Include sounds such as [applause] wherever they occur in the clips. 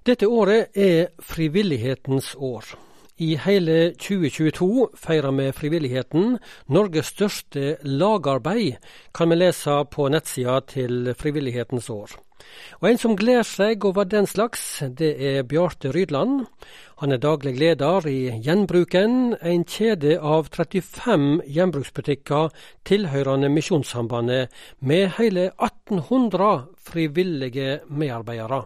Dette året er frivillighetens år. I hele 2022 feirer vi frivilligheten. Norges største lagarbeid kan vi lese på nettsida til Frivillighetens år. Og En som gleder seg over den slags, det er Bjarte Rydland. Han er daglig leder i Gjenbruken, en kjede av 35 gjenbruksbutikker tilhørende Misjonssambandet, med hele 1800 frivillige medarbeidere.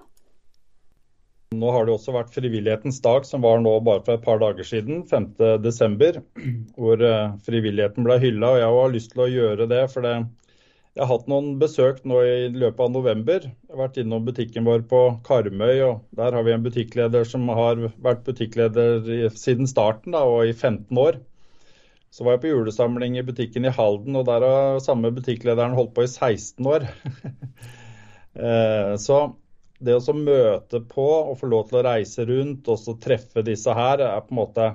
Nå har det også vært frivillighetens dag, som var nå bare for et par dager siden, 5.12., [clears throat] hvor eh, frivilligheten ble hylla. Og jeg har lyst til å gjøre det, for det, jeg har hatt noen besøk nå i løpet av november. Jeg har vært innom butikken vår på Karmøy, og der har vi en butikkleder som har vært butikkleder siden starten, da, og i 15 år. Så var jeg på julesamling i butikken i Halden, og der har samme butikklederen holdt på i 16 år. [laughs] Eh, så det å møte på og få lov til å reise rundt og så treffe disse her, er på en måte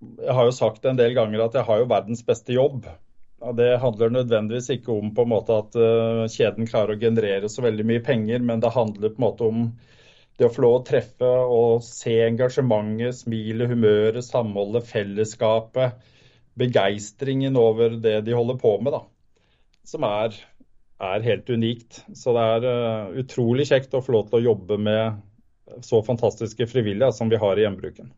Jeg har jo sagt en del ganger at jeg har jo verdens beste jobb. Det handler nødvendigvis ikke om på en måte at uh, kjeden klarer å generere så veldig mye penger, men det handler på en måte om det å få lov å treffe og se engasjementet, smilet, humøret, samholdet, fellesskapet, begeistringen over det de holder på med, da. Som er er helt unikt. Så det er uh, utrolig kjekt å få lov til å jobbe med så fantastiske frivillige som vi har i hjembruken.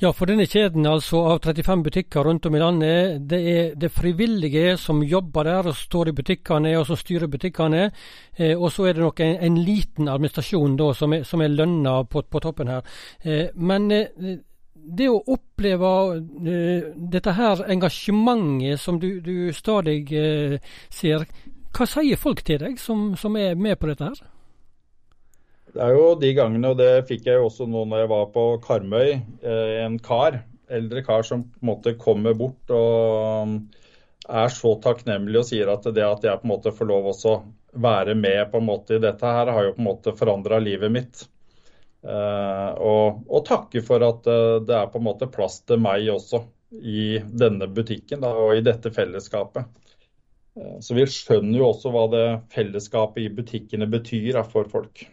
Ja, for denne kjeden altså av 35 butikker rundt om i landet, det er det frivillige som jobber der og står i butikkene og som styrer butikkene. Eh, og så er det nok en, en liten administrasjon da som er, som er lønna på, på, toppen her. Eh, men eh, det å oppleve uh, dette her engasjementet som du, du stadig uh, ser, hva sier folk til deg som, som, er med på dette her? Det er jo de gangene, og det fikk jeg jo også nå når jeg var på Karmøy. Eh, en kar, eldre kar som på en måte kommer bort og um, er så takknemlig og sier at det at jeg på en måte får lov også være med på en måte i dette her, har jo på en måte forandra livet mitt. Uh, og, og takke for at uh, det er på en måte plass til meg også i denne butikken da, og i dette fellesskapet. Eh, så vi skjønner jo også hva det fellesskapet i butikkene betyr for folk.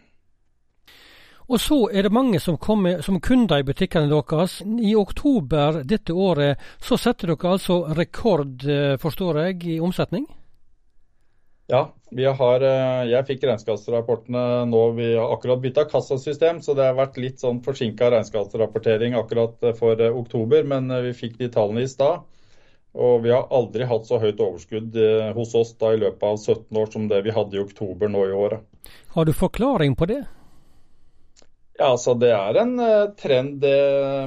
Og så er det mange som kommer som kunder i butikkene deres. I oktober dette året så setter dere altså rekord, eh, forstår jeg, i omsetning? Ja, har, eh, jeg fikk regnskapsrapportene nå. Vi har akkurat bytta kassasystem, så det har vært litt sånn forsinka regnskapsrapportering akkurat for oktober. Men vi fikk de tallene i stad. Og vi har aldri hatt så høyt overskudd eh, hos oss da i løpet av 17 år som det vi hadde i oktober nå i året. Har du forklaring på det? Ja, altså Det er en uh, trend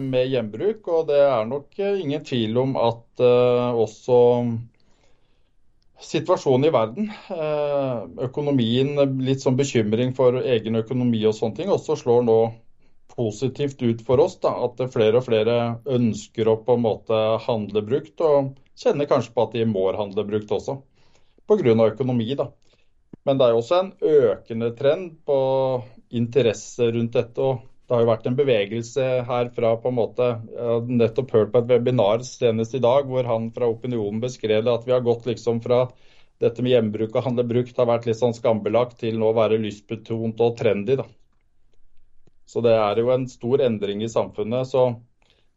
med gjenbruk, og det er nok ingen tvil om at også situasjonen i verden, økonomien, litt sånn bekymring for egen økonomi og sånne ting, også slår nå positivt ut for oss. Da, at flere og flere ønsker å på en måte handle brukt, og kjenner kanskje på at de må handle brukt også. Pga. økonomi. da. Men det er også en økende trend på interesse rundt dette. og Det har jo vært en bevegelse her fra på en måte Jeg har nettopp hørt på et webinar senest i dag hvor han fra Opinionen beskrev det at vi har gått liksom fra dette med hjemmebruk og handle brukt har vært litt sånn skambelagt til nå å være lystbetont og trendy. da. Så det er jo en stor endring i samfunnet. Så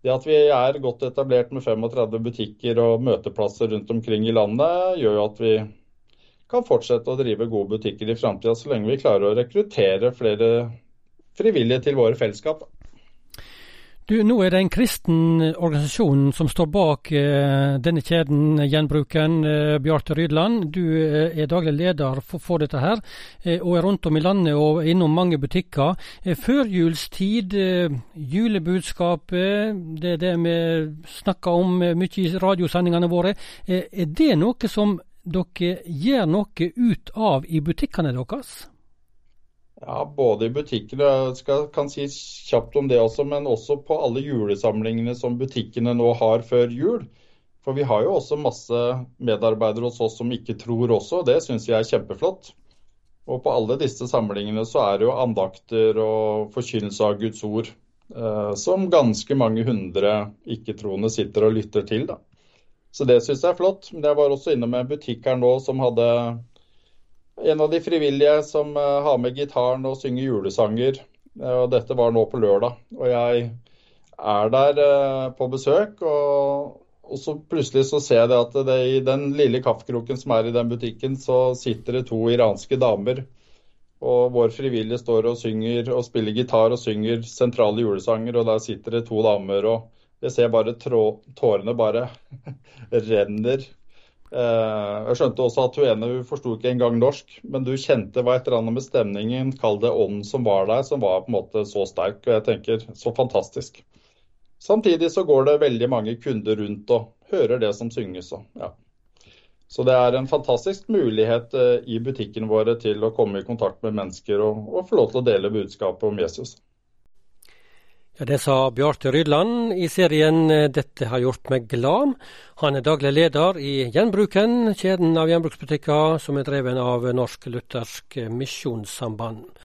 det at vi er godt etablert med 35 butikker og møteplasser rundt omkring i landet, gjør jo at vi kan fortsette å drive gode butikker i framtida, så lenge vi klarer å rekruttere flere frivillige til våre fellesskap. Du, Nå er det en kristen organisasjon som står bak eh, denne kjeden, Gjenbruken. Eh, Bjarte Rydland, du eh, er daglig leder for, for dette her, eh, og er rundt om i landet og innom mange butikker. Eh, førjulstid, eh, julebudskapet, det er det vi snakker om mye i radiosendingene våre. er det noe som dere gjør noe ut av i butikkene deres? Ja, Både i butikkene, jeg kan si kjapt om det også, men også på alle julesamlingene som butikkene nå har før jul. For vi har jo også masse medarbeidere hos oss som ikke tror også, og det syns vi er kjempeflott. Og på alle disse samlingene så er det jo andakter og forkynnelse av Guds ord eh, som ganske mange hundre ikke-troende sitter og lytter til. da. Så det syns jeg er flott. Men jeg var også innom en butikk her nå som hadde en av de frivillige som uh, har med gitaren og synger julesanger. Og dette var nå på lørdag. Og jeg er der eh, på besøk, og, og, så plutselig så ser jeg at det, i den lille kaffekroken som er i den butikken, så sitter det to iranske damer. Og vår frivillige står og synger og spiller gitar og synger sentrale julesanger, og der sitter det to damer, og jeg ser bare tårene bare [laughs] renner. Eh, jeg skjønte også at hun ene hun forsto ikke engang norsk, men du kjente hva et eller annet med stemningen, kall det ånden som var der, som var på en måte så sterk. Og jeg tenker så fantastisk. Samtidig så går det veldig mange kunder rundt og hører det som synges. Ja. Så det er en fantastisk mulighet eh, i butikkene våre til å komme i kontakt med mennesker og, og få lov til å dele budskapet om Jesus. Ja, Det sa Bjarte Rydland i serien eh, 'Dette har gjort meg glad'. Han er daglig leder i Gjenbruken, kjeden av gjenbruksbutikker som er dreven av Norsk Luthersk Misjonssamband.